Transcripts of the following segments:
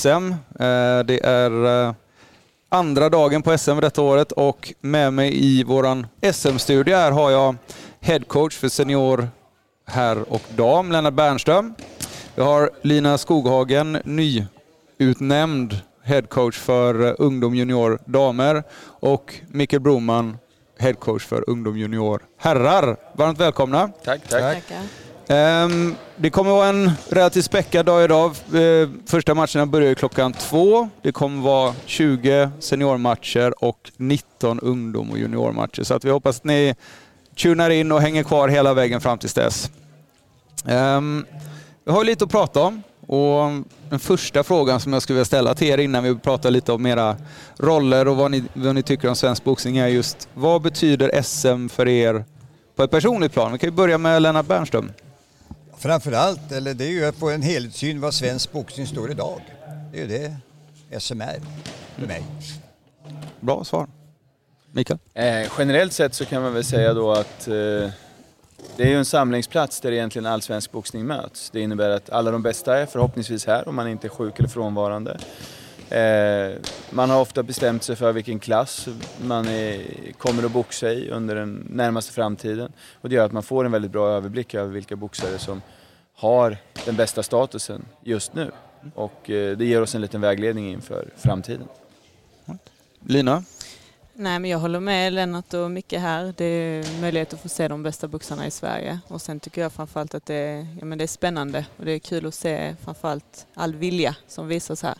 SM. Det är andra dagen på SM detta året och med mig i våran SM-studio här har jag headcoach för senior herr och dam, Lennart Bernström. Vi har Lina Skoghagen, nyutnämnd headcoach för ungdom junior damer och Mikael Broman, headcoach för ungdom junior herrar. Varmt välkomna. Tack, tack. Tackar. Ehm, det kommer vara en relativt späckad dag idag. Eh, första matcherna börjar klockan två. Det kommer vara 20 seniormatcher och 19 ungdom och juniormatcher. Så att vi hoppas att ni tunar in och hänger kvar hela vägen fram till dess. Ehm, Vi har lite att prata om och den första frågan som jag skulle vilja ställa till er innan vi pratar lite om era roller och vad ni, vad ni tycker om svensk boxning är just vad betyder SM för er på ett personligt plan? Vi kan ju börja med Lennart Bernström. Framförallt, eller det är ju att få en helhetssyn vad svensk boxning står idag. Det är ju det SM är för mig. Bra svar. Mikael? Eh, generellt sett så kan man väl säga då att eh, det är ju en samlingsplats där egentligen all svensk boxning möts. Det innebär att alla de bästa är förhoppningsvis här om man inte är sjuk eller frånvarande. Eh, man har ofta bestämt sig för vilken klass man är, kommer att boxa i under den närmaste framtiden. Och det gör att man får en väldigt bra överblick över vilka boxare som har den bästa statusen just nu. Och eh, det ger oss en liten vägledning inför framtiden. Lina? Nej, men jag håller med Lennart och Micke här. Det är möjlighet att få se de bästa boxarna i Sverige. Och sen tycker jag framförallt att det är, ja, men det är spännande och det är kul att se framförallt all vilja som visas här.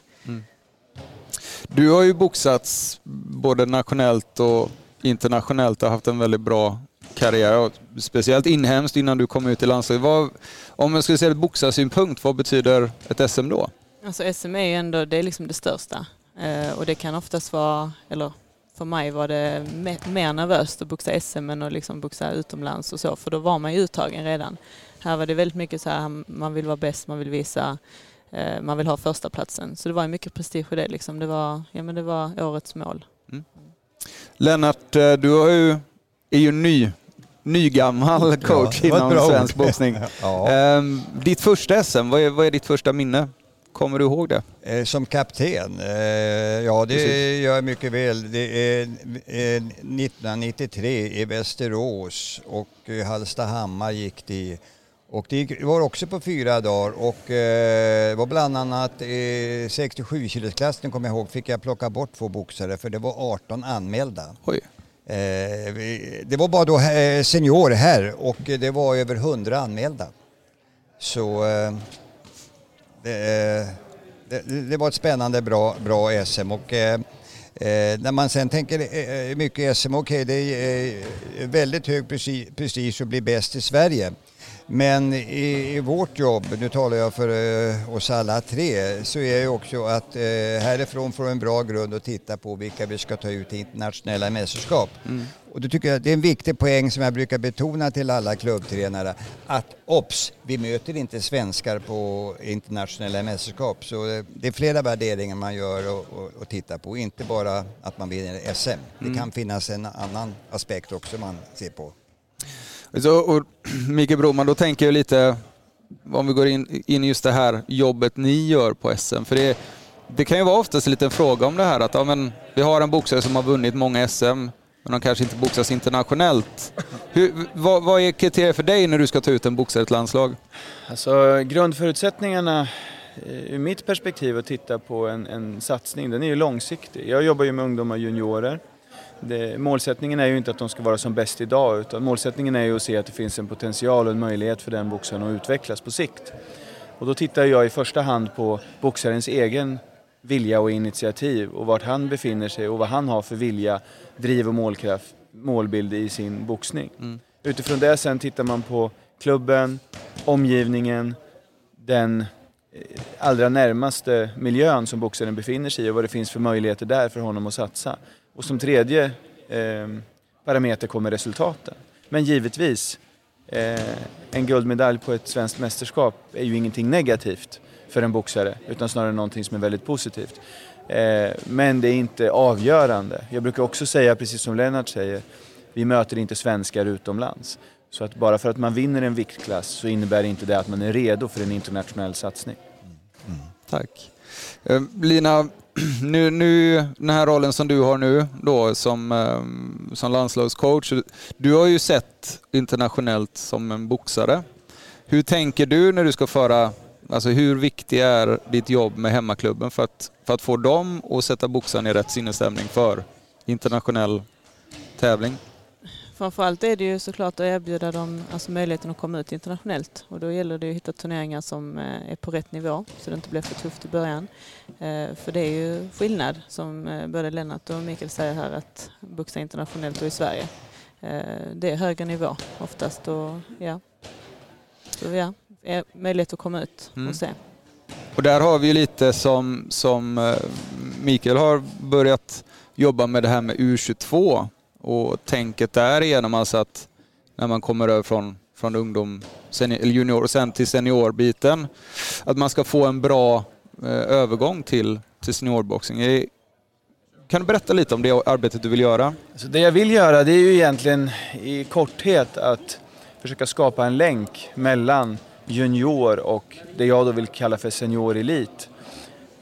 Du har ju boxats både nationellt och internationellt och haft en väldigt bra karriär. Speciellt inhemskt innan du kom ut i landslaget. Om jag skulle säga ett boxarsynpunkt, vad betyder ett SM då? Alltså SM är ju ändå, det är liksom det största. Eh, och det kan oftast vara, eller för mig var det me- mer nervöst att boxa SM än att liksom boxa utomlands och så, för då var man ju uttagen redan. Här var det väldigt mycket så här, man vill vara bäst, man vill visa, man vill ha första platsen. Så det var ju mycket prestige i det liksom. Det var, ja men det var årets mål. Lennart, eh, du har ju, är ju ny, nygammal coach ett inom svensk ord. boxning. Ja. Ehm, ditt första SM, vad är, vad är ditt första minne? Kommer du ihåg det? Eh, Som kapten? Eh, Ja, det Precis. gör jag mycket väl. Det är eh, 1993 i Västerås och eh, Hallstahammar gick det. Och det var också på fyra dagar och eh, var bland annat i 67 kilosklassen kommer jag ihåg fick jag plocka bort två boxare för det var 18 anmälda. Oj. Eh, Det var bara då eh, senior här och det var över 100 anmälda. Så eh, det, det, det var ett spännande bra, bra SM och eh, eh, när man sen tänker eh, mycket SM, okej det är eh, väldigt hög presti- prestige att bli bäst i Sverige. Men i, i vårt jobb, nu talar jag för eh, oss alla tre, så är det också att eh, härifrån få en bra grund att titta på vilka vi ska ta ut i internationella mästerskap. Och då tycker jag det är en viktig poäng som jag brukar betona till alla klubbtränare att obs, vi möter inte svenskar på internationella mästerskap. Så eh, det är flera värderingar man gör och, och, och tittar på, inte bara att man vinner SM. Det kan finnas en annan aspekt också man ser på. Så, och Mikael Broman, då tänker jag lite, om vi går in, in i just det här jobbet ni gör på SM. För det, det kan ju vara oftast en liten fråga om det här att ja, men, vi har en boxare som har vunnit många SM, men de kanske inte boxas internationellt. Hur, vad, vad är kriteriet för dig när du ska ta ut en boxare till landslag? Alltså grundförutsättningarna eh, ur mitt perspektiv att titta på en, en satsning, den är ju långsiktig. Jag jobbar ju med ungdomar och juniorer. Det, målsättningen är ju inte att de ska vara som bäst idag utan målsättningen är ju att se att det finns en potential och en möjlighet för den boxaren att utvecklas på sikt. Och då tittar jag i första hand på boxarens egen vilja och initiativ och vart han befinner sig och vad han har för vilja, driv och målkraft, målbild i sin boxning. Utifrån det sen tittar man på klubben, omgivningen, den eh, allra närmaste miljön som boxaren befinner sig i och vad det finns för möjligheter där för honom att satsa. Och som tredje eh, parameter kommer resultaten. Men givetvis, eh, en guldmedalj på ett svenskt mästerskap är ju ingenting negativt för en boxare utan snarare någonting som är väldigt positivt. Eh, men det är inte avgörande. Jag brukar också säga, precis som Lennart säger, vi möter inte svenskar utomlands. Så att bara för att man vinner en viktklass så innebär inte det att man är redo för en internationell satsning. Mm. Mm. Tack. Eh, Lina, nu, nu, den här rollen som du har nu då som, ehm, som landslagscoach. Du har ju sett internationellt som en boxare. Hur tänker du när du ska föra, alltså hur viktig är ditt jobb med hemmaklubben för att, för att få dem att sätta boxaren i rätt sinnesstämning för internationell tävling? Framförallt är det ju såklart att erbjuda dem alltså möjligheten att komma ut internationellt och då gäller det att hitta turneringar som eh, är på rätt nivå så det inte blir för tufft i början. Eh, för det är ju skillnad som eh, både Lennart och Mikael säger här att boxa internationellt och i Sverige. Det är högre nivå oftast och ja, så ja, möjlighet att komma ut och mm. se. Och där har vi ju lite som, som Mikael har börjat jobba med det här med U22 och tänket där genom alltså att när man kommer över från, från ungdom, senior, junior och sen till seniorbiten, att man ska få en bra eh, övergång till, till seniorboxning. Kan du berätta lite om det arbetet du vill göra? Alltså det jag vill göra det är ju egentligen i korthet att försöka skapa en länk mellan junior och det jag då vill kalla för seniorelit.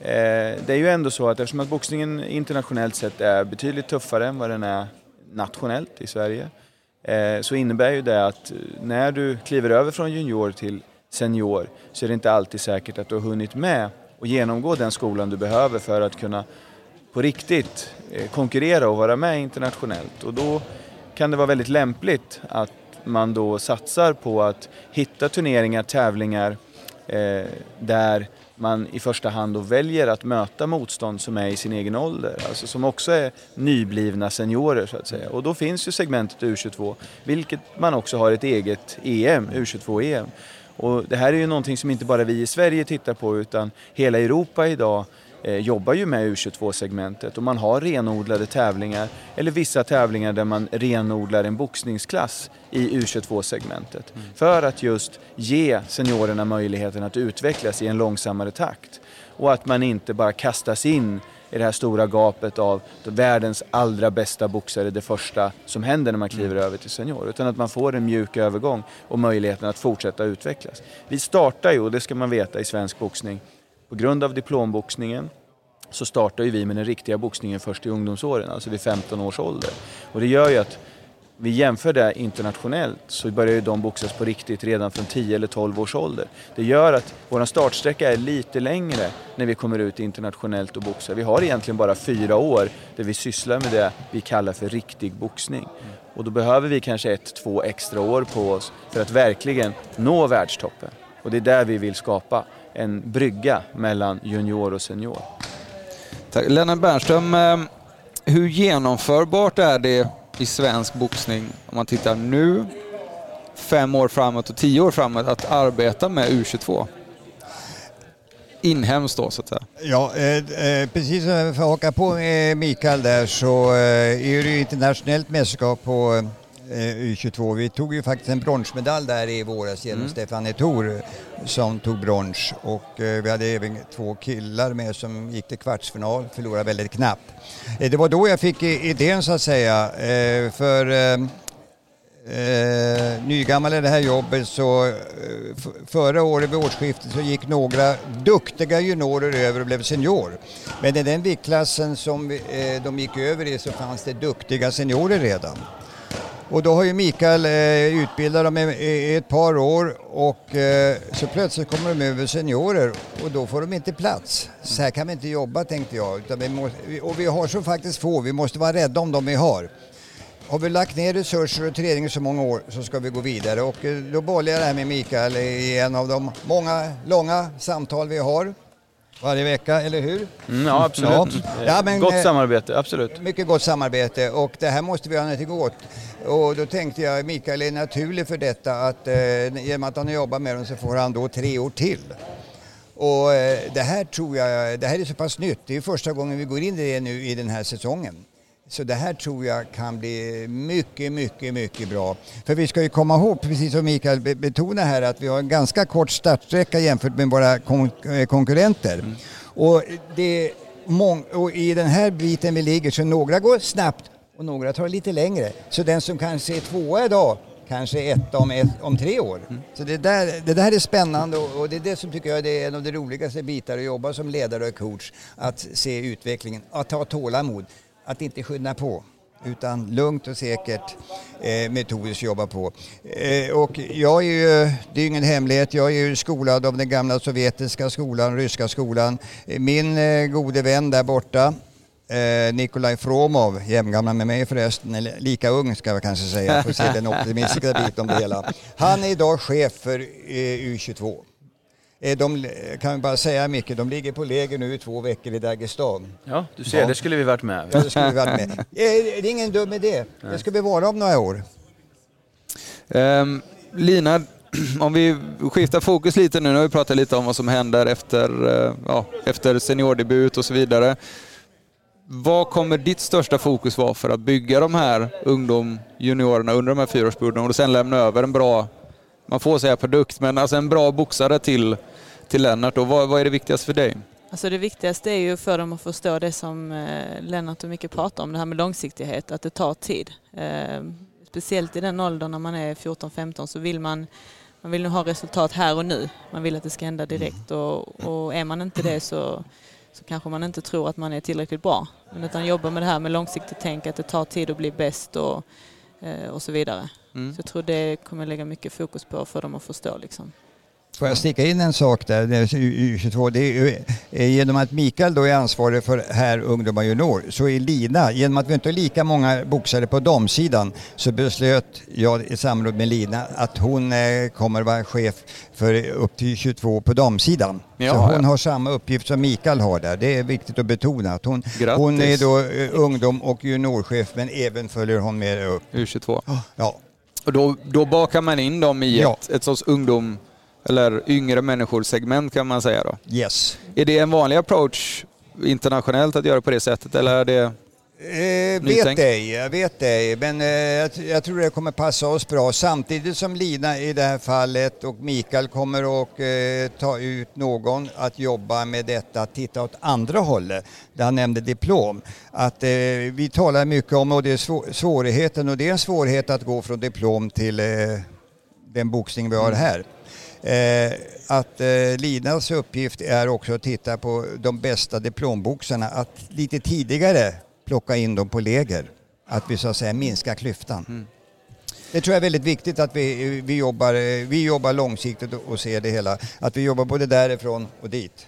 Eh, det är ju ändå så att eftersom att boxningen internationellt sett är betydligt tuffare än vad den är nationellt i Sverige eh, så innebär ju det att eh, när du kliver över från junior till senior så är det inte alltid säkert att du har hunnit med och genomgå den skolan du behöver för att kunna på riktigt eh, konkurrera och vara med internationellt. Och då kan det vara väldigt lämpligt att man då satsar på att hitta turneringar, tävlingar eh, där man i första hand då väljer att möta motstånd som är i sin egen ålder, alltså som också är nyblivna seniorer så att säga. Och då finns ju segmentet U22, vilket man också har ett eget EM, U22-EM. Och det här är ju någonting som inte bara vi i Sverige tittar på utan hela Europa idag jobbar ju med U22-segmentet och man har renodlade tävlingar eller vissa tävlingar där man renodlar en boxningsklass i U22-segmentet mm. för att just ge seniorerna möjligheten att utvecklas i en långsammare takt och att man inte bara kastas in i det här stora gapet av världens allra bästa boxare, det första som händer när man kliver mm. över till senior. Utan att man får en mjuk övergång och möjligheten att fortsätta utvecklas. Vi startar ju, och det ska man veta i svensk boxning, på grund av diplomboxningen så startar ju vi med den riktiga boxningen först i ungdomsåren, alltså vid 15 års ålder. Och det gör ju att vi jämför det internationellt så börjar ju de boxas på riktigt redan från 10 eller 12 års ålder. Det gör att vår startsträcka är lite längre när vi kommer ut internationellt och boxar. Vi har egentligen bara fyra år där vi sysslar med det vi kallar för riktig boxning. Och då behöver vi kanske ett, två extra år på oss för att verkligen nå världstoppen. Och det är där vi vill skapa en brygga mellan junior och senior. Tack. Lennart Bernström, eh, hur genomförbart är det i svensk boxning, om man tittar nu, fem år framåt och tio år framåt, att arbeta med U22? Inhemskt då så att säga. Ja, eh, eh precis som för att haka på eh, Mikael där så eh, är det ju internationellt mästerskap på Eh, U22. Vi tog ju faktiskt en bronsmedalj där i våras genom mm. Stefan Etor som tog brons och eh, vi hade även två killar med som gick till kvartsfinal, förlorade väldigt knappt. Eh, det var då jag fick idén så att säga, för Eh, nygammal i det här jobbet så förra året vid årsskiftet så gick några duktiga juniorer över och blev senior. Men i den viktklassen som eh, de gick över i så fanns det duktiga seniorer redan. Och då har ju Mikael eh, utbildat dem i, i, ett par år och eh, så plötsligt kommer de över seniorer och då får de inte plats. Så här kan vi inte jobba tänkte jag. Utan vi måste, och vi har så faktiskt få, vi måste vara rädda om de vi har. Har vi lagt ner resurser och träning i så många år så ska vi gå vidare och eh, då bollar jag det här med Mikael i en av de många långa samtal vi har varje vecka, eller hur? Mm, ja, absolut. Ja. Ja, men, gott eh, samarbete, absolut. Mycket gott samarbete och det här måste vi göra någonting åt. Och då tänkte jag, Mikael är naturlig för detta att eh, genom att han har jobbat med dem så får han då tre år till. Och eh, det här tror jag, det här är så pass nytt. Det är första gången vi går in i det nu i den här säsongen. Så det här tror jag kan bli mycket, mycket, mycket bra. För vi ska ju komma ihåg, precis som Mikael betonar här, att vi har en ganska kort startsträcka jämfört med våra eh, konkurrenter. Mm. Och, det och i den här biten vi ligger så några går snabbt och några tar lite längre. Så den som kanske är tvåa idag kanske ett om, ett, om tre år. Mm. Så det där, det där är spännande och, och det är det som tycker jag är en av de roligaste bitarna att jobba som ledare och coach. Att se utvecklingen, att ha tålamod, att inte skynda på utan lugnt och säkert eh, metodiskt jobba på. Eh, och jag är ju, det är ingen hemlighet, jag är ju skolad av den gamla sovjetiska skolan, ryska skolan. Eh, min eh, gode vän där borta, eh, Nikolaj Fromov, jämngammal med mig förresten, eller lika ung ska jag kanske säga, för att se den optimistiska biten om det hela. Han är idag chef för eh, U22. Eh, De kan vi bara säga Micke, de ligger på läger nu i två veckor i Dagestan. Ja, du ser, Ja. det skulle vi varit med. Ja, det skulle vi varit med. Eh, Det är ingen dum idé. Det ska vi vara om några år. Ehm, Lina, om vi skiftar fokus lite nu, nu har vi pratat lite om vad som händer efter, eh, ja, efter seniordebut och så vidare. Vad kommer ditt största fokus vara för att bygga de här ungdom, juniorerna under de här fyraårsperioderna och sen lämna över en bra, man får säga produkt, men alltså en bra boxare till, till Lennart? Och vad, vad är det viktigaste för dig? Alltså det viktigaste är ju för dem att förstå det som eh, Lennart och mycket pratar om, det här med långsiktighet, att det tar tid. Eh, speciellt i den åldern när man är 14-15 så vill man, man vill ha resultat här och nu. Man vill att det ska hända direkt och, och är man inte det så, så kanske man inte tror att man är tillräckligt bra. Men utan jobba med det här med långsiktigt tänk, att det tar tid att bli bäst och, eh, och så vidare. Mm. Så jag tror det kommer jag lägga mycket fokus på för dem att förstå. Liksom. Får jag sticka in en sak där, det är U22, det är eh, genom att Mikael då är ansvarig för här ungdomar junior så är Lina, genom att vi inte har lika många boxare på damsidan så beslöt jag i samråd med Lina att hon eh, kommer vara chef för upp till 22 på damsidan. Ja, så hon ja. har samma uppgift som Mikael har där, det är viktigt att betona. Att hon, hon är då eh, ungdom och juniorchef men även följer hon med upp. U22. Ja, Och då, då bakar man in dem i Ja. ett, ett sorts ungdom, eller yngre människor-segment kan man säga då. yes. Är det en vanlig approach internationellt att göra på det sättet eller är det... Eh, vet ej, jag vet ej, men eh, jag, jag tror det kommer passa oss bra. Samtidigt som Lina i det här fallet och Mikael kommer att eh, ta ut någon att jobba med detta, att titta åt andra hållet. Där han nämnde diplom. Att eh, vi talar mycket om och det är svå- svårigheten och det är en svårighet att gå från diplom till eh, den boxning vi har här. Eh, att eh, Linas uppgift är också att titta på de bästa diplomboxarna, att lite tidigare plocka in dem på läger. Att vi så att säga minskar klyftan. Det tror jag är väldigt viktigt att vi, vi, jobbar, vi jobbar långsiktigt och- ser det hela. Att vi jobbar både därifrån och dit.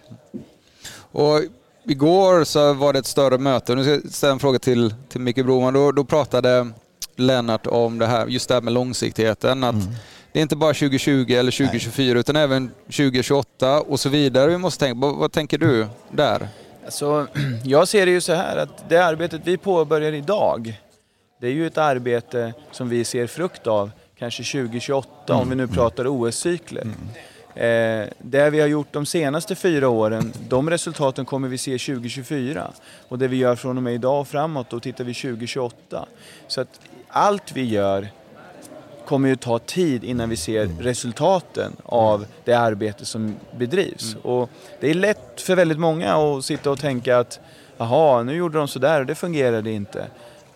Och igår så var det ett större möte. Nu ska jag ställa en fråga till, till Micke Broman. Då, då pratade Lennart om det här, just det här med långsiktigheten. Att Det är inte bara 2020 eller 2024 utan även 2028 och så vidare. Vi måste tänka, vad, vad tänker du där? Alltså, jag ser det ju så här att det arbetet vi påbörjar idag, det är ju ett arbete som vi ser frukt av kanske 2028 om vi nu pratar OS-cykler. Eh, det vi har gjort de senaste fyra åren, de resultaten kommer vi se 2024. Och det vi gör från och med idag och framåt, då tittar vi 2028. Så att allt vi gör kommer ju ta tid innan vi ser resultaten av det arbete som bedrivs. Och det är lätt för väldigt många att sitta och tänka att jaha, nu gjorde de sådär och det fungerade inte.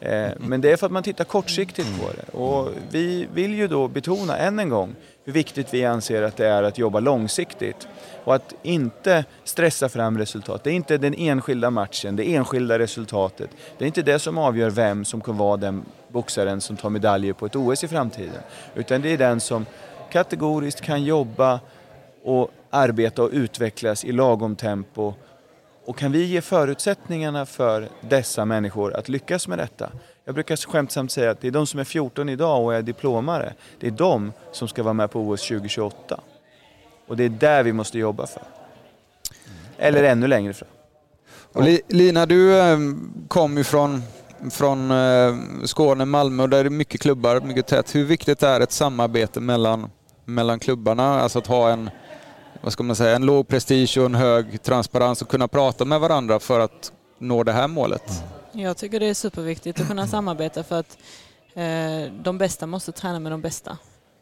Eh, Men det är för att man tittar kortsiktigt på det. Och vi vill ju då betona än en gång hur viktigt vi anser att det är att jobba långsiktigt. Och att inte stressa fram resultat. Det är inte den enskilda matchen, det enskilda resultatet. Det är inte det som avgör vem som kommer vara den boxaren som tar medaljer på ett OS i framtiden. Utan det är den som kategoriskt kan jobba och arbeta och utvecklas i lagom tempo. Och kan vi ge förutsättningarna för dessa människor att lyckas med detta? Jag brukar skämtsamt säga att det är de som är 14 idag och är diplomare, det är de som ska vara med på OS 2028. Och det är där vi måste jobba för. Eller ännu längre fram. Och Lina, du eh, kom ju från, från eh, Skåne, Malmö där är det mycket klubbar, mycket tätt. Hur viktigt är ett samarbete mellan, mellan klubbarna? Alltså att ha en, vad ska man säga, en låg prestige och en hög transparens och kunna prata med varandra för att nå det här målet. Mm. Jag tycker det är superviktigt att kunna samarbeta för att eh, de bästa måste träna med de bästa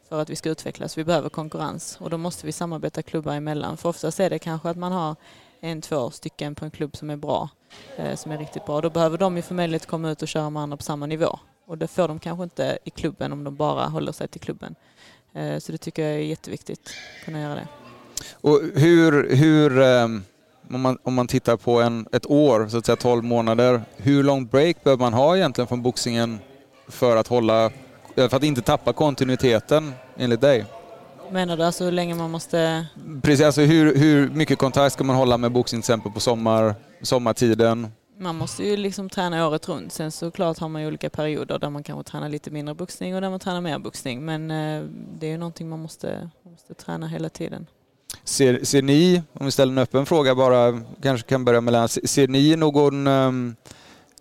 för att vi ska utvecklas. Vi behöver konkurrens och då måste vi samarbeta klubbar emellan. För oftast är det kanske att man har en, två stycken på en klubb som är bra, Eh, som är riktigt bra. Då behöver de ju få möjlighet att komma ut och köra med andra på samma nivå. Och det får de kanske inte i klubben om de bara håller sig till klubben. Eh, så det tycker jag är jätteviktigt, att kunna göra det. Och hur, hur eh, om, man, om man tittar på en, ett år, så att säga 12 månader, hur lång break behöver man ha egentligen från boxningen för att, hålla, för att inte tappa kontinuiteten enligt dig? Menar du alltså hur länge man måste... Precis, alltså hur, hur mycket kontakt ska man hålla med boxning till exempel på sommar, sommartiden? Man måste ju liksom träna året runt. Sen såklart har man ju olika perioder där man kanske tränar lite mindre boxning och där man tränar mer boxning. Men eh, det är ju någonting man måste, måste träna hela tiden. Ser, ser ni, om vi ställer en öppen fråga bara, kanske kan börja med Lennart, ser ni någon, um,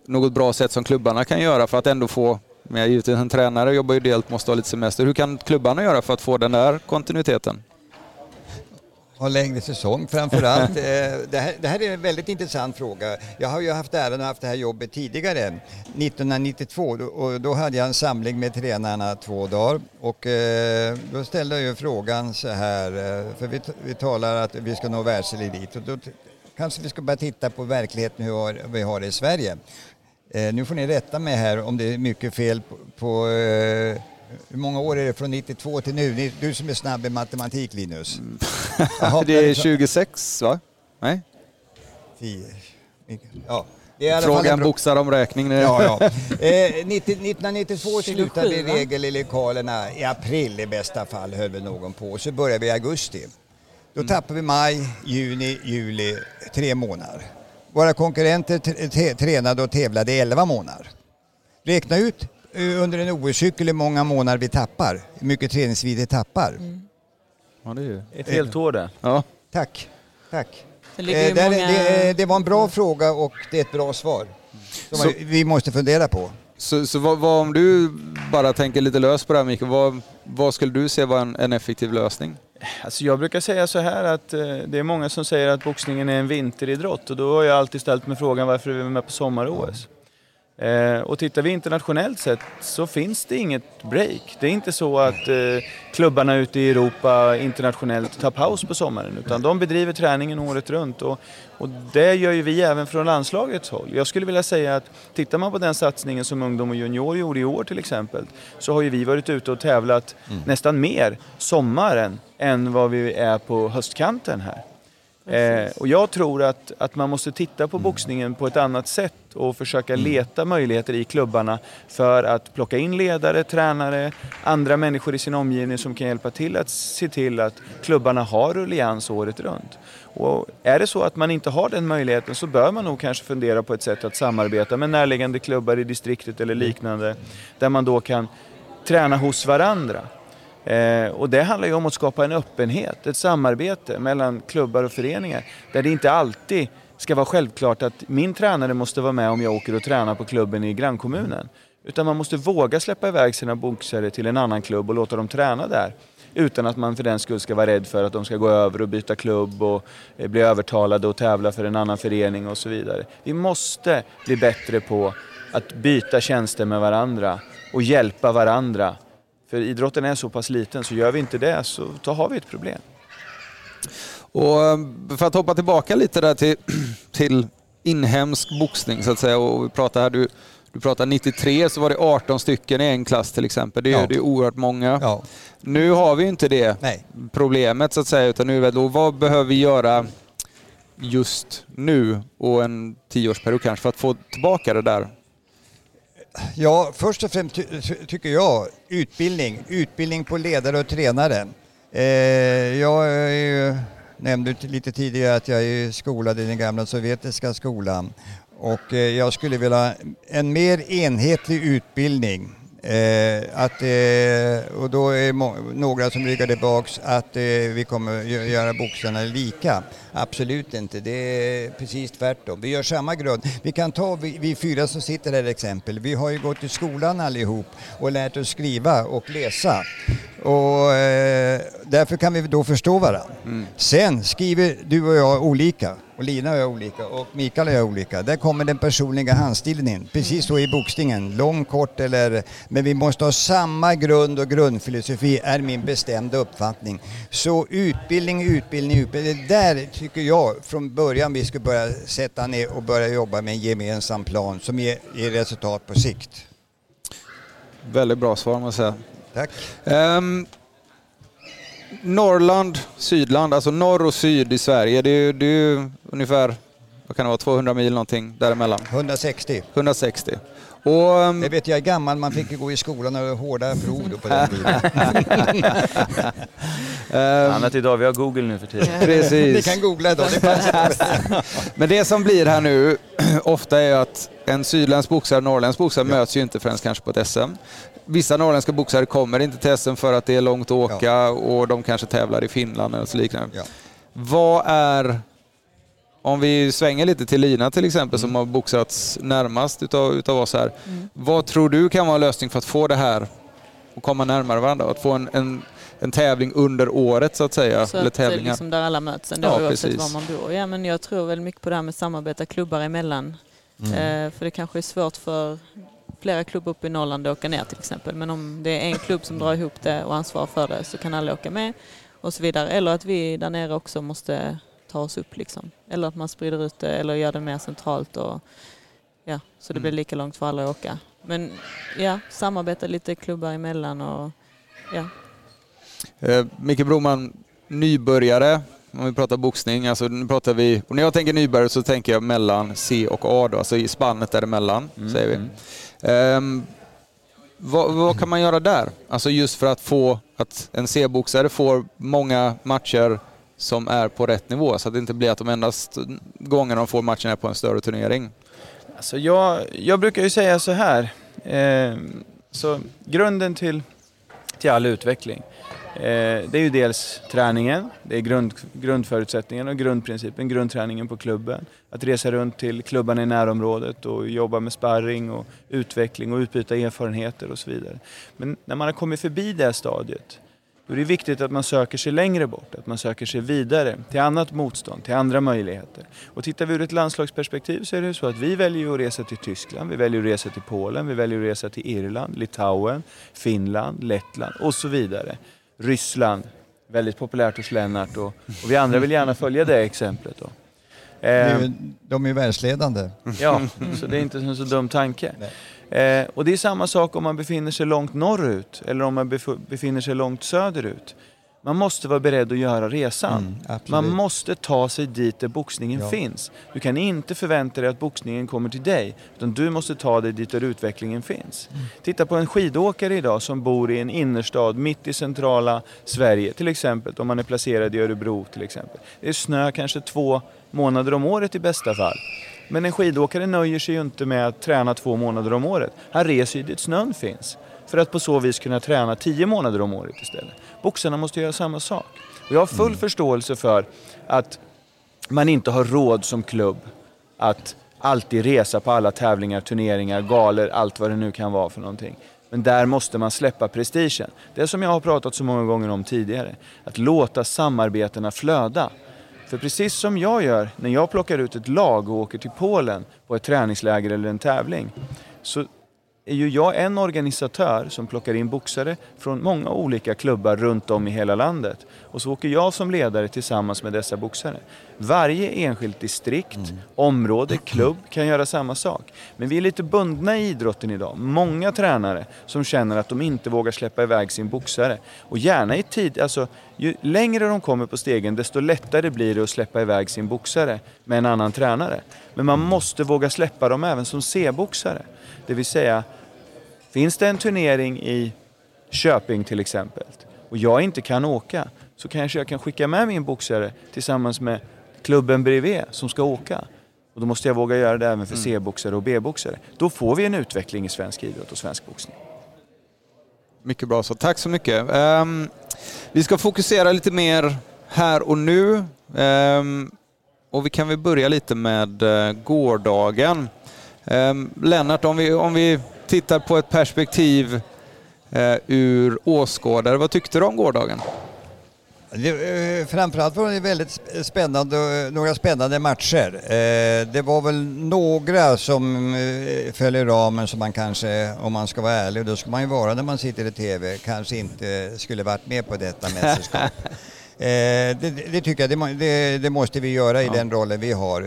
något bra sätt som klubbarna kan göra för att ändå få, men givetvis en tränare jobbar ju delt, måste ha lite semester. Hur kan klubbarna göra för att få den där kontinuiteten? Ha längre säsong framför allt. Eh, det, här, det här är en väldigt intressant fråga. Jag har ju haft äran att haft det här jobbet tidigare, 1992, och då hade jag en samling med tränarna två dagar och eh, då ställde jag ju frågan så här, eh, för vi, vi talar att vi ska nå världselit och då kanske vi ska börja titta på verkligheten hur vi har det i Sverige. Nu får ni rätta mig här om det är mycket fel på, på hur många år är det från 92 till nu? Du som är snabb i matematik Linus. Jaha, det är 26 va? Nej? 10. Ja. Frågan boxar om räkning nu. Ja, ja. Eh, 90, 1992 slutade vi regel i lokalerna i april i bästa fall höll vi någon på. Så började vi i augusti. Då mm. tappade vi maj, juni, juli, tre månader. Våra konkurrenter tränade och tävlade i 11 månader. Räkna ut Eh, under en OS-cykel hur många månader vi tappar, hur mycket träningstid vi tappar. Mm. Ja, det är ju... Ett helt år det. Ja. Tack. Tack. Det, eh, det, många... det, det, var en bra fråga och det är ett bra svar. Som så, vi måste fundera på. Så, så vad, vad, om du bara tänker lite löst på det här Mikael, vad, vad skulle du se vara en, en, effektiv lösning? Alltså jag brukar säga så här att eh, det är många som säger att boxningen är en vinteridrott och då har jag alltid ställt mig frågan varför är vi med på sommar-OS? Eh, och tittar vi internationellt sett så finns det inget break. Det är inte så att eh, klubbarna ute i Europa internationellt tar paus på sommaren utan de bedriver träningen året runt och, och det gör ju vi även från landslagets håll. Jag skulle vilja säga att tittar man på den satsningen som ungdom och junior gjorde i år till exempel så har ju vi varit ute och tävlat mm. nästan mer sommaren än vad vi är på höstkanten här. Eh, och jag tror att, att man måste titta på boxningen på ett annat sätt och försöka mm. leta möjligheter i klubbarna för att plocka in ledare, tränare, andra människor i sin omgivning som kan hjälpa till att se till att klubbarna har rullians året runt. Och är det så att man inte har den möjligheten så bör man nog kanske fundera på ett sätt att samarbeta med närliggande klubbar i distriktet eller liknande där man då kan träna hos varandra. Eh, och det handlar ju om att skapa en öppenhet, ett samarbete mellan klubbar och föreningar där det inte alltid ska vara självklart att min tränare måste vara med om jag åker och tränar på klubben i grannkommunen. Utan man måste våga släppa iväg sina boxare till en annan klubb och låta dem träna där. Utan att man för den skull ska vara rädd för att de ska gå över och byta klubb och eh, bli övertalade och tävla för en annan förening och så vidare. Vi måste bli bättre på att byta tjänster med varandra och hjälpa varandra för idrotten är så pass liten så gör vi inte det så då har vi ett problem. Och eh, för att hoppa tillbaka lite där till, till inhemsk boxning så att säga och vi pratar här, du, du pratar 93 så var det 18 stycken i en klass till exempel. Det är, ja. det är oerhört många. Ja. Nu har vi inte det Nej. problemet så att säga utan nu är det vad behöver vi göra just nu och en tioårsperiod kanske för att få tillbaka det där Ja, först och främst ty tycker jag utbildning. Utbildning på ledare och tränare. Eh, jag är, nämnde lite tidigare att jag är skolad i den gamla sovjetiska skolan och eh, jag skulle vilja ha en mer enhetlig utbildning Eh, att, eh, och då är några som ryggar tillbaks att eh, vi kommer göra boxarna lika. Absolut inte, det är precis tvärtom. Vi gör samma grund. Vi kan ta vi, vi fyra som sitter här exempel. Vi har ju gått i skolan allihop och lärt oss skriva och läsa. Och eh, därför kan vi då förstå varandra. Mm. Sen skriver du och jag olika. Och Lina och jag olika och Mikael och jag olika. Där kommer den personliga handstilen in. Precis så i boxningen. Lång, kort eller... Men vi måste ha samma grund och grundfilosofi är min bestämda uppfattning. Så utbildning, utbildning, utbildning. Det där tycker jag från början vi ska börja sätta ner och börja jobba med en gemensam plan som ger, ger resultat på sikt. Väldigt bra svar måste jag säga. Tack. Ehm, Norrland, Sydland, alltså norr och syd i Sverige. Det är, det är ungefär vad kan det vara, 200 mil någonting däremellan. 160. 160. Och, ehm, Det vet jag är gammal, man fick ju gå i skolan och hårda prov då på den tiden. ehm, Annat idag, vi har Google nu för tiden. Ni precis. kan googla fanns Men det som blir här nu ofta är att en sydländsk boxare och en norrländsk boxare möts ju inte förrän kanske på ett SM. Vissa norrländska boxare kommer inte till SM för att det är långt att åka och de kanske tävlar i Finland eller så liknande. Ja. Vad är, om vi svänger lite till Lina till exempel Mm. som har boxats närmast utav, utav oss här. Mm. Vad tror du kan vara en lösning för att få det här att komma närmare varandra? Att få en, en, en tävling under året så att säga. Så eller att det är tävlingar. liksom där alla möts ändå Ja, oavsett precis. var man bor. Ja, men jag tror väl mycket på det här med samarbeta klubbar emellan. Mm. Eh, för det kanske är svårt för flera klubbar uppe i Norrland att åka ner till exempel. Men om det är en klubb som drar ihop det och ansvarar för det så kan alla åka med och så vidare. Eller att vi där nere också måste ta oss upp liksom. Eller att man sprider ut det eller gör det mer centralt och ja, så det blir lika långt för alla att åka. Men ja, samarbeta lite klubbar emellan och ja, Eh, Micke Broman, nybörjare, om vi pratar boxning, alltså nu pratar vi, och när jag tänker nybörjare så tänker jag mellan C och A då, alltså i spannet däremellan, säger vi. Mm. Ehm, vad, vad kan man göra där? Alltså just för att få att en C-boxare får många matcher som är på rätt nivå, så att det inte blir att de endast gångerna de får matchen är på en större turnering. Alltså jag, jag brukar ju säga så här. Eh, så grunden till, till all utveckling. Eh, det är ju dels träningen, det är grund, grundförutsättningen och grundprincipen, grundträningen på klubben. Att resa runt till klubbarna i närområdet och jobba med sparring och utveckling och utbyta erfarenheter och så vidare. Men när man har kommit förbi det här stadiet då är det viktigt att man söker sig längre bort, att man söker sig vidare till annat motstånd, till andra möjligheter. Och tittar vi ur ett landslagsperspektiv så är det så att vi väljer att resa till Tyskland, vi väljer att resa till Polen, vi väljer att resa till Irland, Litauen, Finland, Lettland och så vidare. Ryssland, väldigt populärt hos Lennart och, och vi andra vill gärna följa det exemplet. Då. De är ju världsledande. Ja, så det är inte en så dum tanke. Eh, och det är samma sak om man befinner sig långt norrut eller om man bef- befinner sig långt söderut. Man måste vara beredd att göra resan. Mm, man måste ta sig dit där boxningen Ja. finns. Du kan inte förvänta dig att boxningen kommer till dig, utan du måste ta dig dit där utvecklingen finns. Mm. Titta på en skidåkare idag som bor i en innerstad mitt i centrala Sverige, till exempel om man är placerad i Örebro till exempel. Det är snö kanske två månader om året i bästa fall. Men en skidåkare nöjer sig ju inte med att träna två månader om året. Han reser ju dit snön finns. För att på så vis kunna träna tio månader om året istället. Boxarna måste göra samma sak. Och jag har full förståelse för att man inte har råd som klubb att alltid resa på alla tävlingar, turneringar, galor, allt vad det nu kan vara för någonting. Men där måste man släppa prestigen. Det som jag har pratat så många gånger om tidigare. Att låta samarbetena flöda. För precis som jag gör när jag plockar ut ett lag och åker till Polen på ett träningsläger eller en tävling. Så är ju jag en organisatör som plockar in boxare från många olika klubbar runt om i hela landet. Och så åker jag som ledare tillsammans med dessa boxare. Varje enskilt distrikt, område, klubb kan göra samma sak. Men vi är lite bundna i idrotten idag. Många tränare som känner att de inte vågar släppa iväg sin boxare. Och gärna i tid, alltså ju längre de kommer på stegen desto lättare blir det att släppa iväg sin boxare med en annan tränare. Men man måste våga släppa dem även som C-boxare. Det vill säga, finns det en turnering i Köping till exempel och jag inte kan åka så kanske jag kan skicka med min boxare tillsammans med klubben bredvid som ska åka. Och då måste jag våga göra det även för C-boxare och B-boxare. Då får vi en utveckling i svensk idrott och svensk boxning. Mycket bra så. Tack så mycket. Ehm, vi ska fokusera lite mer här och nu. Ehm, och vi kan väl börja lite med uh, gårdagen. Um, Lennart, om vi, om vi tittar på ett perspektiv eh, ur åskådare, vad tyckte du om gårdagen? Det, eh, framförallt var det väldigt sp- spännande, några spännande matcher. Eh, det var väl några som föll i ramen som man kanske, om man ska vara ärlig, och då ska man ju vara när man sitter i TV, kanske inte skulle varit med på detta mästerskap. Eh, det, det, tycker jag, det, det, det måste vi göra i Ja. den rollen vi har.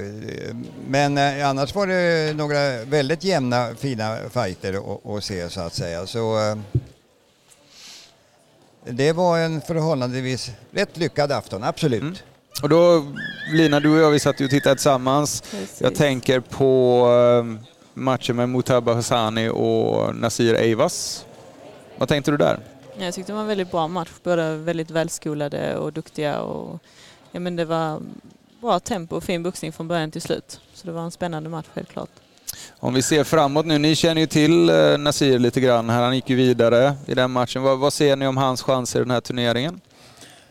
Men eh, annars var det några väldigt jämna, fina fighter att- att se så att säga. Så, eh, det var en förhållandevis rätt lyckad afton, absolut. Mm. Och då, Lina, du och jag vi satt ju och tittade tillsammans. Precis. Jag tänker på eh, matchen med Mutaba Hassani och Nasir Eivas. Vad tänkte du där? Jag tyckte det var en väldigt bra match. Båda väldigt välskolade och duktiga. Och, ja, men det var bra tempo och fin boxning från början till slut. Så det var en spännande match helt klart. Om vi ser framåt nu, ni känner ju till eh, Nasir lite grann här. Han gick ju vidare i den matchen. Vad, vad ser ni om hans chanser i den här turneringen?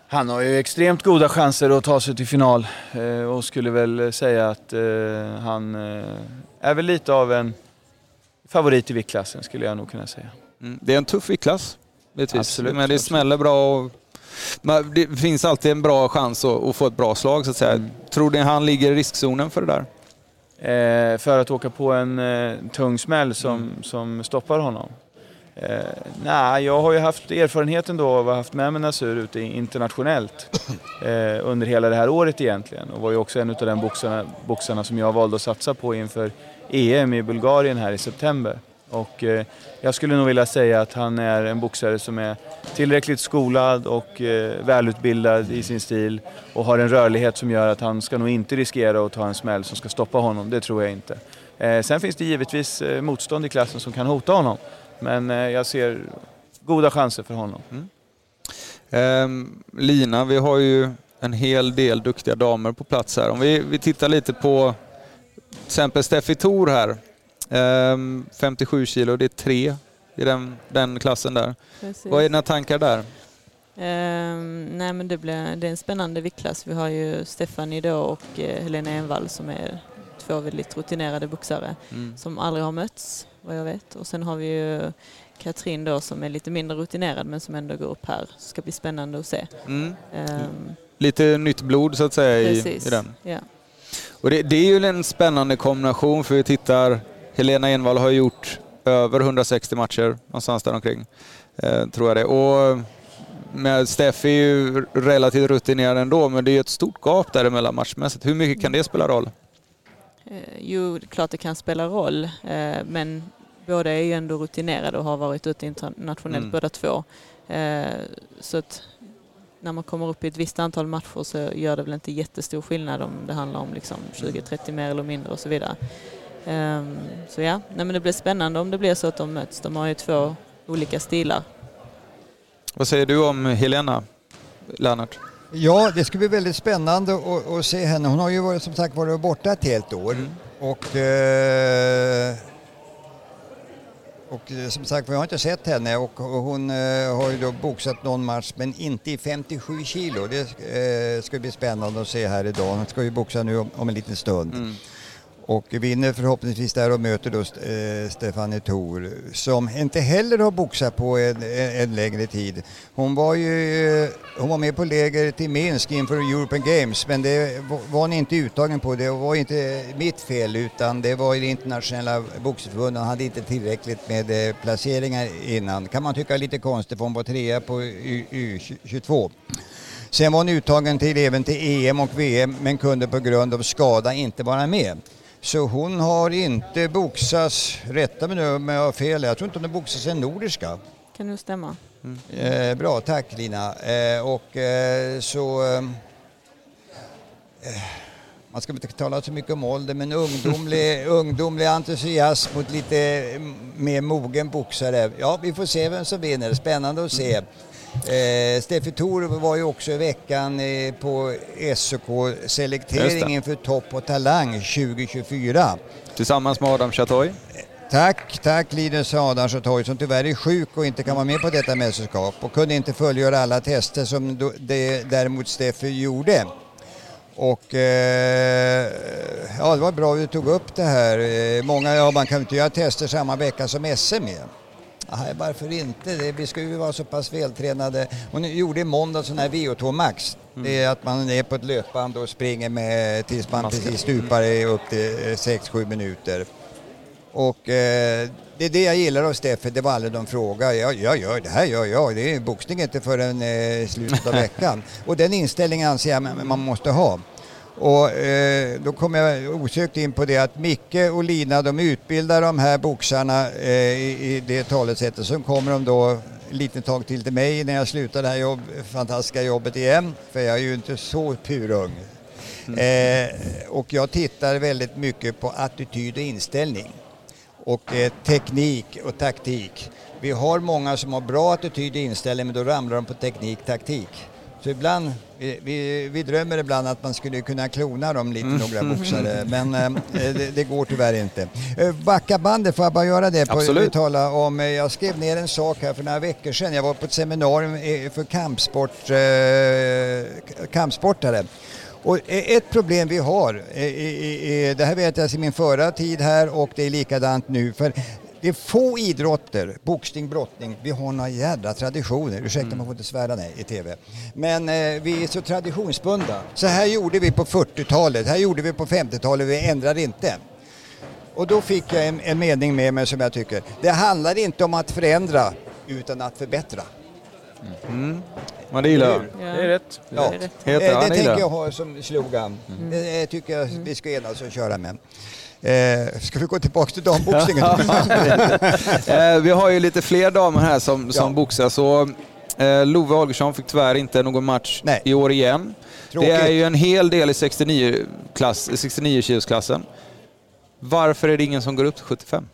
Han har ju extremt goda chanser att ta sig till final eh, och skulle väl säga att eh, han är väl lite av en favorit i viktklassen skulle jag nog kunna säga. Mm. Det är en tuff viktklass, givetvis. Absolut, Men det smäller bra och men det finns alltid en bra chans att, få ett bra slag så att säga. Mm. Tror ni han ligger i riskzonen för det där? Eh, för att åka på en eh, tung smäll som, Mm. som stoppar honom. Eh, nej, jag har ju haft erfarenheten då av att ha haft med mig Nasur ute internationellt eh, under hela det här året egentligen och var ju också en av de boxarna, boxarna som jag valde att satsa på inför EM i Bulgarien här i september. Och eh, jag skulle nog vilja säga att han är en boxare som är tillräckligt skolad och eh, välutbildad i sin stil och har en rörlighet som gör att han ska nog inte riskera att ta en smäll som ska stoppa honom. Det tror jag inte. Eh, sen finns det givetvis eh, motstånd i klassen som kan hota honom. Men eh, jag ser goda chanser för honom. Mm. Ehm, Lina, vi har ju en hel del duktiga damer på plats här. Om vi, vi tittar lite på till exempel Steffi Thor här. Ehm, 57 kilo, det är tre i den, den klassen där. Precis. Vad är dina tankar där? Ehm, nej men det, blir, det är en spännande viktklass. Vi har ju Stephanie då och eh, Helena Envall som är två väldigt rutinerade boxare Mm. som aldrig har mötts vad jag vet. Och sen har vi ju Katrin då som är lite mindre rutinerad men som ändå går upp här. Så ska bli spännande att se. Mm. Ehm, Lite nytt blod så att säga i, i den. Ja. Och det, det är ju en spännande kombination för vi tittar, Helena Envall har gjort över 160 matcher någonstans där omkring. Eh, tror jag det. Och med Steffi är ju relativt rutinerad ändå men det är ju ett stort gap däremellan matchmässigt. Hur mycket kan det spela roll? Eh, Jo, det är klart det kan spela roll, eh, men båda är ju ändå rutinerade och har varit ute internationellt Mm. båda två. Så att när man kommer upp i ett visst antal matcher så gör det väl inte jättestor skillnad om det handlar om liksom 20-30 mer eller mindre och så vidare. Ehm, Så ja, nej men det blir spännande om det blir så att de möts. De har ju två olika stilar. Vad säger du om Helena Lennart? Ja, det ska bli väldigt spännande att, att se henne. Hon har ju varit, som sagt varit borta ett helt år. Mm. Och, eh, och eh, som sagt, vi har inte sett henne och, hon eh, har ju då boxat någon match men inte i 57 kilo. Det ska bli spännande att se här idag. Hon ska ju boxa nu om, om en liten stund. Mm. Och vinner förhoppningsvis där och möter då eh, Stefanie Thor som inte heller har boxat på en, en, en längre tid. Hon var ju eh, hon var med på lägret i Minsk inför European Games men det var- hon inte uttagen på. Det var inte mitt fel utan det var det internationella boxningsförbundet. Hon hade inte tillräckligt med eh, placeringar innan. Kan man tycka är lite konstigt för hon var trea på U- U22. Sen var hon uttagen till även till EM och VM men kunde på grund av skada inte vara med. Så hon har inte boxats, rätta mig nu om jag har fel, jag tror inte hon har boxats en nordiska. Kan nog stämma. Eh, bra, tack Lina. Eh, och eh, så... Eh, eh, man ska inte tala så mycket om ålder, men ungdomlig, ungdomlig entusiasm mot lite mm, mer mogen boxare. Ja, vi får se vem som vinner. Spännande att se. Eh, Steffi Thor var ju också i veckan eh, på Just SOK-selektering det. inför Topp och Talang 2024. Tillsammans med Adam Chatoy. Tack, tack Linus Adamsson som tyvärr är sjuk och inte kan vara med på detta mästerskap och kunde inte fullgöra alla tester som då- det däremot Steffi gjorde. Och eh, ja, det var bra att du tog upp det här. Eh, många, ja man kan inte göra tester samma vecka som SM är. Nej, varför inte? Det, vi ska ju vara så pass vältränade. Hon gjorde i måndag sån här VO2 Max. Det är att man är på ett löpband och springer med tills man precis stupar i upp till 6-7 minuter. Och eh, det är det jag gillar hos Steffe, det var aldrig de frågade. Jag, jag gör det här gör jag, det är boxning inte förrän eh, slutet av veckan. Och den inställningen anser jag man måste ha. Och eh, då kommer jag osökt in på det att Micke och Lina de utbildar de här boxarna eh, i, i det talesättet. Så kommer de då lite tag till till mig när jag slutar det här jobb, fantastiska jobbet igen. För jag är ju inte så purung. Eh, och jag tittar väldigt mycket på attityd och inställning. Och eh, teknik och taktik. Vi har många som har bra attityd och inställning men då ramlar de på teknik, taktik. Så ibland, vi, vi, vi drömmer ibland att man skulle kunna klona dem lite, några boxare, men eh, det, det går tyvärr inte. Eh, backa bandet, får jag bara göra det? På, Absolut. Tala om, eh, jag skrev ner en sak här för några veckor sedan. Jag var på ett seminarium eh, för kampsport, eh, kampsportare. Och ett problem vi har, det här vet jag sedan min förra tid här och det är likadant nu. För det är få idrotter, boxning, brottning, vi har några jädra traditioner. Ursäkta man får inte svära nej i TV. Men eh, vi är så traditionsbundna. Så här gjorde vi på 40-talet, här gjorde vi på 50-talet, vi ändrar inte. Och då fick jag en, en mening med mig som jag tycker, det handlar inte om att förändra utan att förbättra. Men det gillar jag. Det är rätt. Det Ja. är rätt. Heter Eh, det tänker jag. jag ha som slogan. Mm. Det eh, tycker jag vi ska enas och köra med. Eh, ska vi gå tillbaka till damboxningen? Eh, vi har ju lite fler damer här som, som Ja. boxar. Så, eh, Love Holgersson fick tyvärr inte någon match Nej. i år igen. Tråkigt. Det är ju en hel del i 69, klass, 69 kilosklassen. Varför är det ingen som går upp till 75?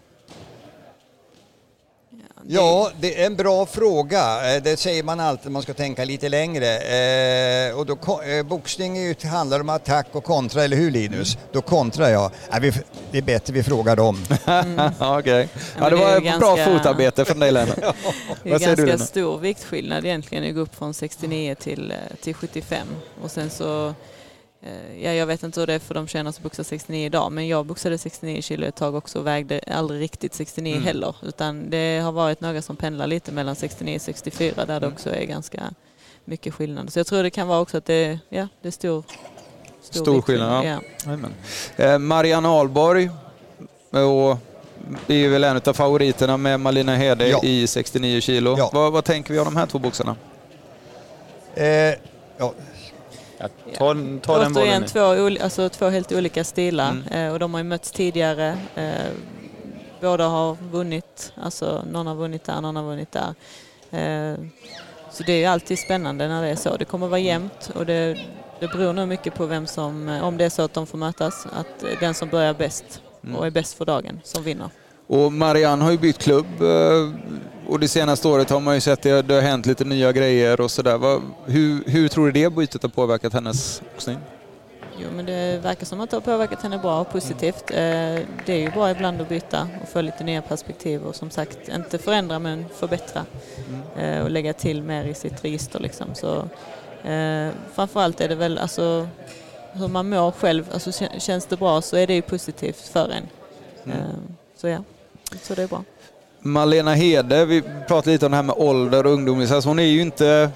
Ja, det är en bra fråga. Eh, Det säger man alltid, man ska tänka lite längre. Eh, och då, eh, boxning är ju, handlar om attack och kontra, eller hur Linus? Då kontrar jag. Nej, vi, det är bättre vi frågar dem. ja, okej. men ja, det var ett bra ganska- fotarbete från dig Lennart. Det är Vad du, ganska Lena? stor viktskillnad egentligen att gå upp från 69 till, eh, till 75. Och sen så, ja, jag vet inte hur det är för de tjejerna som boxar 69 idag, men jag boxade 69 kilo ett tag också och vägde aldrig riktigt 69 Mm. heller. Utan det har varit några som pendlar lite mellan 69 och 64 där det Mm. också är ganska mycket skillnad. Så jag tror det kan vara också att det, ja, det är stor, Stor viktskillnad, skillnad, Jajamän. Eh, Marianne Ahlborg och är ju väl en av favoriterna med Malina Hede Ja. i 69 kilo. Ja. Vad, vad tänker vi om de här två boxarna? Eh, ja, Ja, ta, ta den bollen Återigen två, alltså två helt olika stilar Mm. eh, och de har ju mötts tidigare. Eh, båda har vunnit, alltså någon har vunnit där, någon har vunnit där. Eh, så det är ju alltid spännande när det är så. Det kommer vara jämnt och det, det beror nog mycket på vem som, eh, om det är så att de får mötas, att eh, den som börjar bäst Mm. och är bäst för dagen som vinner. Och Marianne har ju bytt klubb eh, och det senaste året har man ju sett att det, det har hänt lite nya grejer och sådär. Hur, hur tror du det bytet har påverkat hennes boxning? Jo, men det verkar som att det har påverkat henne bra och positivt. Eh, Det är ju bra ibland att byta och få lite nya perspektiv och som sagt inte förändra men förbättra eh, och lägga till mer i sitt register. Liksom. Så, framförallt är det väl alltså, hur man mår själv. Alltså, kä- känns det bra så är det ju positivt för en. Eh, Så ja, så det är bra. Malena Hede, vi pratade lite om det här med ålder och ungdomsinsats. Hon är ju inte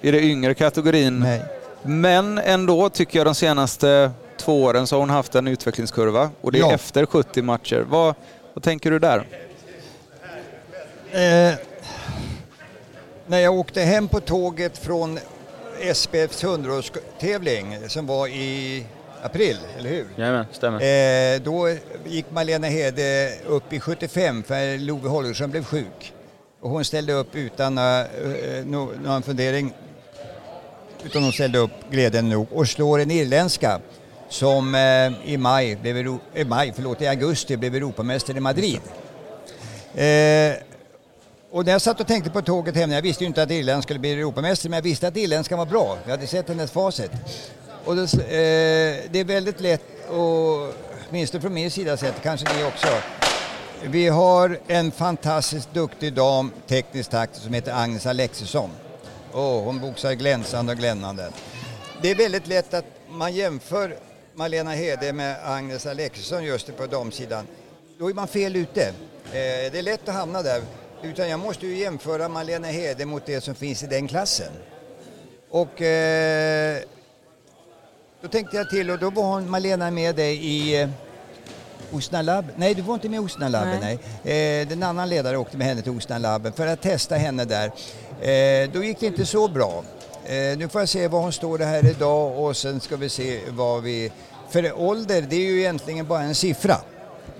i den yngre kategorin. nej. Men ändå tycker jag de senaste två åren så har hon haft en utvecklingskurva och det är Ja. efter 70 matcher. Vad, vad tänker du där? Eh, när jag åkte hem på tåget från SPFs 100-årstävling som var i april, eller hur? Jajamän, stämmer. Eh, då gick Malena Hede upp i 75 för Love Holgersson blev sjuk. Och hon ställde upp utan uh, no, någon fundering. Utan hon ställde upp glädjande nog och slår en irländska som uh, i maj, blev i, maj förlåt, i augusti blev Europamästare i Madrid. Uh, och när jag satt och tänkte på tåget hem, jag visste ju inte att Irland skulle bli Europamästare, men jag visste att irländskan var bra. Jag hade sett hennes facit. Och det, eh, det är väldigt lätt, att åtminstone från min sida sett, kanske ni också. Vi har en fantastiskt duktig dam, tekniskt taktiskt, som heter Agnes Alexisson. Oh, hon boxar glänsande och glännande. Det är väldigt lätt att man jämför Malena Hede med Agnes Alexisson just på damsidan. Då är man fel ute. Eh, det är lätt att hamna där. Utan jag måste ju jämföra Malena Hede mot det som finns i den klassen. Och eh, då tänkte jag till och då var hon, Malena med dig i, eh, Osnalab. Nej, du var inte med Osnalabben, nej. nej. Eh, en annan ledare åkte med henne till Osnalabben för att testa henne där. Eh, då gick det inte så bra. Eh, nu får jag se var hon står här idag och sen ska vi se vad vi... För ålder, det är ju egentligen bara en siffra.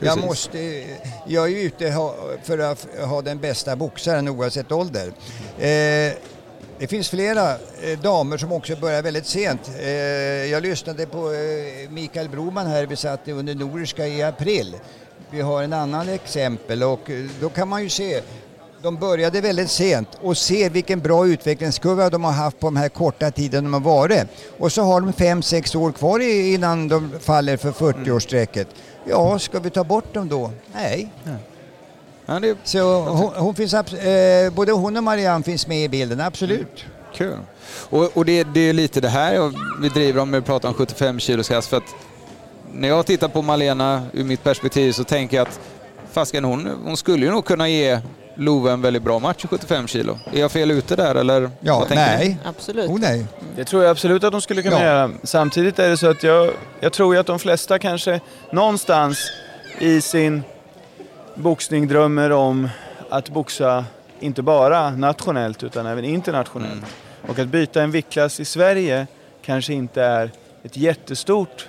Jag, måste, jag är ju ute för att ha den bästa boxaren oavsett ålder. Eh, det finns flera eh, damer som också börjar väldigt sent. Eh, jag lyssnade på eh, Mikael Broman här, vi satt under Nordiska i april. Vi har en annan exempel och eh, då kan man ju se de började väldigt sent och se vilken bra utvecklingskurva de har haft på den här korta tiden de har varit. Och så har de fem sex år kvar innan de faller för 40-årsstrecket. Ja, ska vi ta bort dem då? Nej. Ja, det... Så hon, hon finns, eh, både hon och Marianne finns med i bilden, absolut. Mm. Kul. Och, och det, det, är lite det här vi driver om när vi pratar om 75 kilos för att när jag tittar på Malena ur mitt perspektiv så tänker jag att fasken hon, hon skulle ju nog kunna ge Love en väldigt bra match i 75 kilo. Är jag fel ute där eller? Ja, nej. Absolut. Oh, nej. Det tror jag absolut att de skulle kunna ja. göra. Samtidigt är det så att jag, jag tror ju att de flesta kanske någonstans i sin boxning drömmer om att boxa inte bara nationellt utan även internationellt. Mm. Och att byta en viktklass i Sverige kanske inte är ett jättestort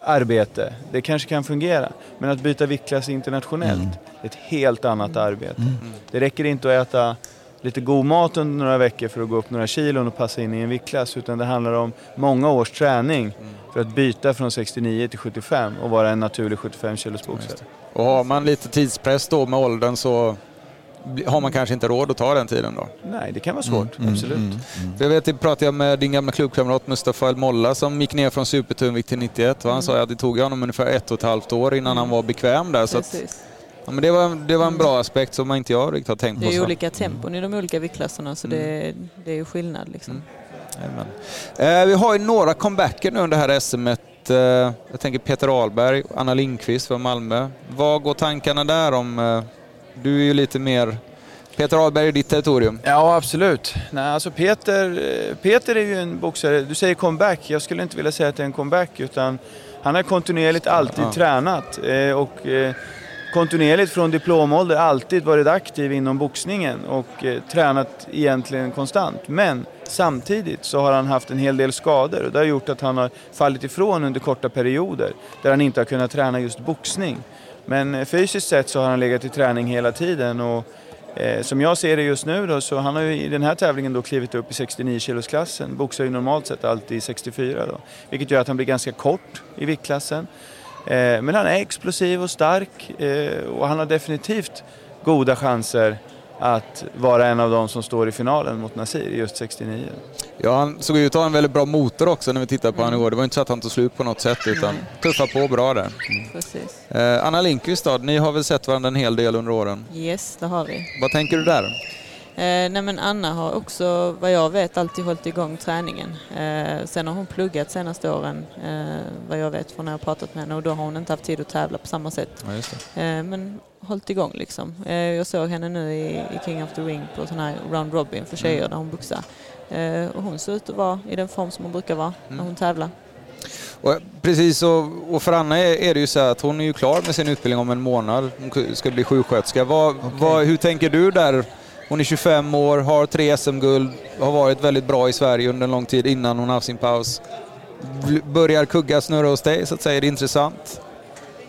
arbete. Det kanske kan fungera. Men att byta viktklass internationellt mm. är ett helt annat arbete. Mm. Det räcker inte att äta lite god mat under några veckor för att gå upp några kilon och passa in i en viktklass. Utan det handlar om många års träning för att byta från 69 till 75 och vara en naturlig 75 kilos boxare. Och har man lite tidspress då med åldern så har man kanske inte råd att ta den tiden då? Nej, det kan vara svårt. Mm, absolut. Mm, mm. Jag vet, jag pratade jag med din gamla klubbkamrat Mustafa El Molla som gick ner från supertungvikt till 91 och han sa att det tog honom ungefär ett och ett halvt år innan han var bekväm där. Så att, ja, men det, var, det var en bra aspekt som inte jag riktigt har tänkt på. Det är ju olika tempon i de olika viktklasserna så det, det är ju skillnad liksom. Eh, vi har ju några comebacker nu under det här SMet. Eh, jag tänker Peter Ahlberg, Anna Lindqvist från Malmö. Vad går tankarna där om eh, du är ju lite mer... Peter Ahlberg är ditt territorium. Ja, absolut. Nej, alltså Peter, Peter är ju en boxare, du säger comeback, jag skulle inte vilja säga att det är en comeback utan han har kontinuerligt alltid ja. tränat eh, och eh, kontinuerligt från diplomålder alltid varit aktiv inom boxningen och eh, tränat egentligen konstant. Men samtidigt så har han haft en hel del skador och det har gjort att han har fallit ifrån under korta perioder där han inte har kunnat träna just boxning. Men eh, fysiskt sett så har han legat i träning hela tiden och eh, som jag ser det just nu då, så han har ju i den här tävlingen då klivit upp i 69 kilosklassen. Boxar ju normalt sett alltid i 64 då. Vilket gör att han blir ganska kort i viktklassen. Eh, men han är explosiv och stark eh, och han har definitivt goda chanser att vara en av de som står i finalen mot Nasir i just 69. Ja, han såg ut att ha en väldigt bra motor också när vi tittade på mm. honom igår. Det var inte så att han tog slut på något sätt utan tuffa på bra där. Mm. Eh, Anna Lindqvist då, ni har väl sett varandra en hel del under åren? Yes, det har vi. Vad tänker du där? Eh, nej men Anna har också, vad jag vet, alltid hållit igång träningen. Eh, sen har hon pluggat senaste åren, eh, vad jag vet från när jag pratat med henne och då har hon inte haft tid att tävla på samma sätt. Ja, eh, men hållit igång liksom. Eh, jag såg henne nu i, i, King of the Ring på sån här round robin för tjejer mm. där hon boxar. Eh, och hon ser ut att vara i den form som hon brukar vara mm. när hon tävlar. Och precis, och, och för Anna är, är, det ju så att hon är ju klar med sin utbildning om en månad. Hon ska bli sjuksköterska. Vad, okay. vad, hur tänker du där? Hon är 25 år, har tre SM-guld, har varit väldigt bra i Sverige under en lång tid innan hon haft sin paus. Börjar kugga snurra hos dig så att säga, är det intressant?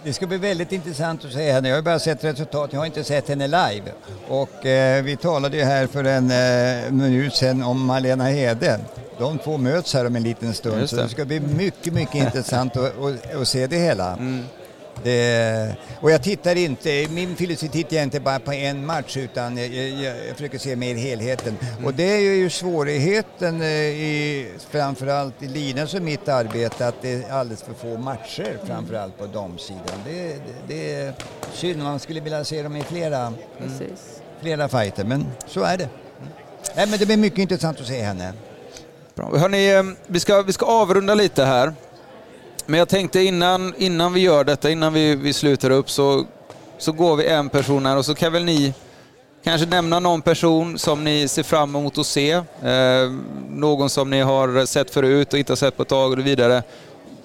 Det ska bli väldigt intressant att se henne. Jag har bara sett resultat, jag har inte sett henne live. Och eh, vi talade ju här för en eh, minut sedan om Malena Hede. De två möts här om en liten stund det. så det ska bli mycket, mycket intressant att, att, att, se det hela. Mm. Det, och jag tittar inte, min filosofi tittar jag inte bara på en match utan jag, jag, jag försöker se mer helheten. Mm. Och det är ju svårigheten eh, i, framförallt i Linas och mitt arbete att det är alldeles för få matcher framförallt på damsidan. Det, det, det är synd, man skulle vilja se dem i flera, mm. flera fighter men så är det. Nej, men det blir mycket intressant att se henne. Bra. Hörrni, eh, vi ska, vi ska avrunda lite här. Men jag tänkte innan, innan vi gör detta, innan vi, vi slutar upp, så, så går vi en person här och så kan väl ni kanske nämna någon person som ni ser fram emot att se. Eh, någon som ni har sett förut och inte har sett på ett tag och vidare.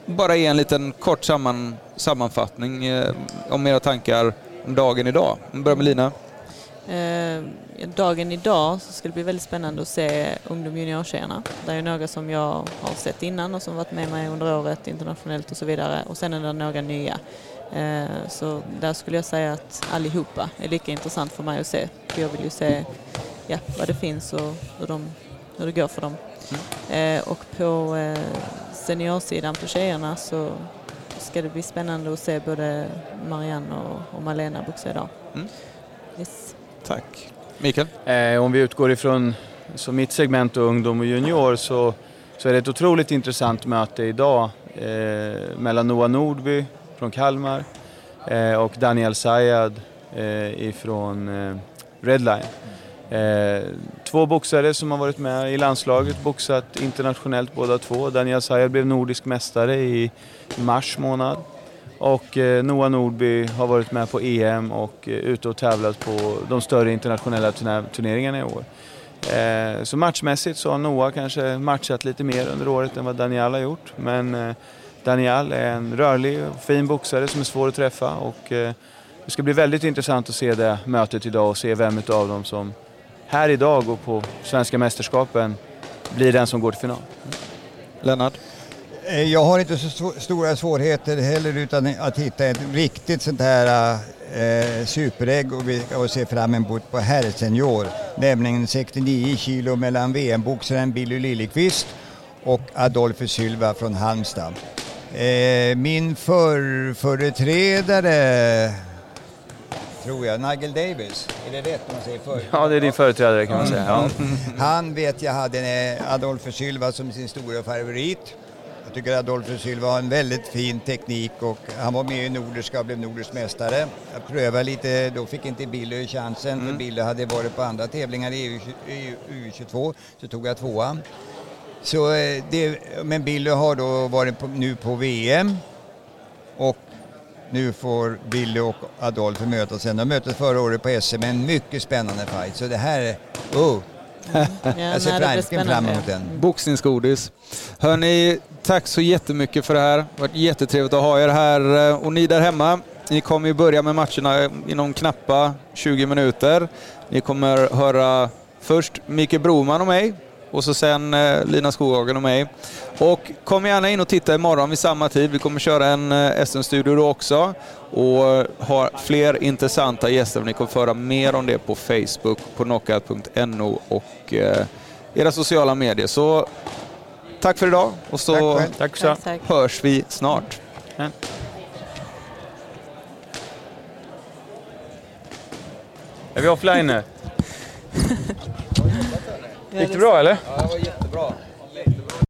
bara ge en liten kort samman, sammanfattning eh, om era tankar om dagen idag. Vi börjar med Lina. Eh, dagen idag så ska det bli väldigt spännande att se ungdom juniortjejerna. Det är några som jag har sett innan och som varit med mig under året internationellt och så vidare. Och sen är det några nya. Eh, så där skulle jag säga att allihopa är lika intressant för mig att se. För jag vill ju se ja, vad det finns och hur, de, hur det går för dem. Eh, och på seniorsidan på tjejerna så ska det bli spännande att se både Marianne och, och Malena boxa idag. Mm. Yes. Tack. Mikael? Eh, om vi utgår ifrån så mitt segment och ungdom och junior så, så är det ett otroligt intressant möte idag eh, mellan Noah Nordby från Kalmar eh, och Daniel Sayad eh, ifrån eh, Redline. Eh, två boxare som har varit med i landslaget, boxat internationellt båda två. Daniel Sayad blev nordisk mästare i mars månad. Och eh, Noah Nordby har varit med på EM och eh, ute och tävlat på de större internationella turneringarna i år. Eh, så matchmässigt så har Noah kanske matchat lite mer under året än vad Daniel har gjort. Men eh, Daniel är en rörlig och fin boxare som är svår att träffa och det ska bli väldigt intressant att se det mötet idag och se vem av dem som här idag och på svenska mästerskapen blir den som går till final. Lennart? Eh, Jag har inte så sto- stora svårigheter heller utan att hitta ett riktigt sånt här eh, superägg och vi och se fram emot på herrsenior. Nämligen 69 kilo mellan VM-boxaren Billy Liljeqvist och Adolfo Sylva från Halmstad. Eh, min för, företrädare tror jag, Nigel Davis. Är det rätt om man säger för? Ja, det är din företrädare kan man säga. Ja. Han vet jag hade en Adolfo Sylva som sin stora favorit. Jag tycker Adolfo Sylva har en väldigt fin teknik och han var med i Nordiska och blev nordisk mästare. Jag prövade lite, då fick inte Billy chansen för Billy hade varit på andra tävlingar i EU, EU, U22 så tog jag tvåan. Så, eh, det, men Billy har då varit på, nu på VM och nu får Billy och Adolfo mötas sen. De möttes förra året på SM, en mycket spännande fight. Så det här är, oh, Ja, jag ser verkligen fram emot den. Boxningsgodis. Hörni, tack så jättemycket för det här. Det har varit jättetrevligt att ha er här. Och ni där hemma, ni kommer ju börja med matcherna inom knappa 20 minuter. Ni kommer höra först Mikael Broman och mig och så sen eh, Lina Skoghagen och mig. Och kom gärna in och titta imorgon vid samma tid. Vi kommer köra en eh, SM-studio då också och eh, har fler intressanta gäster. Ni kommer föra mer om det på Facebook, på knockout.no och eh, era sociala medier. Så tack för idag och så Tack själv. Tack så Tack, tack. hörs vi snart. Är vi offline nu? Gick det bra eller? Ja, det var jättebra.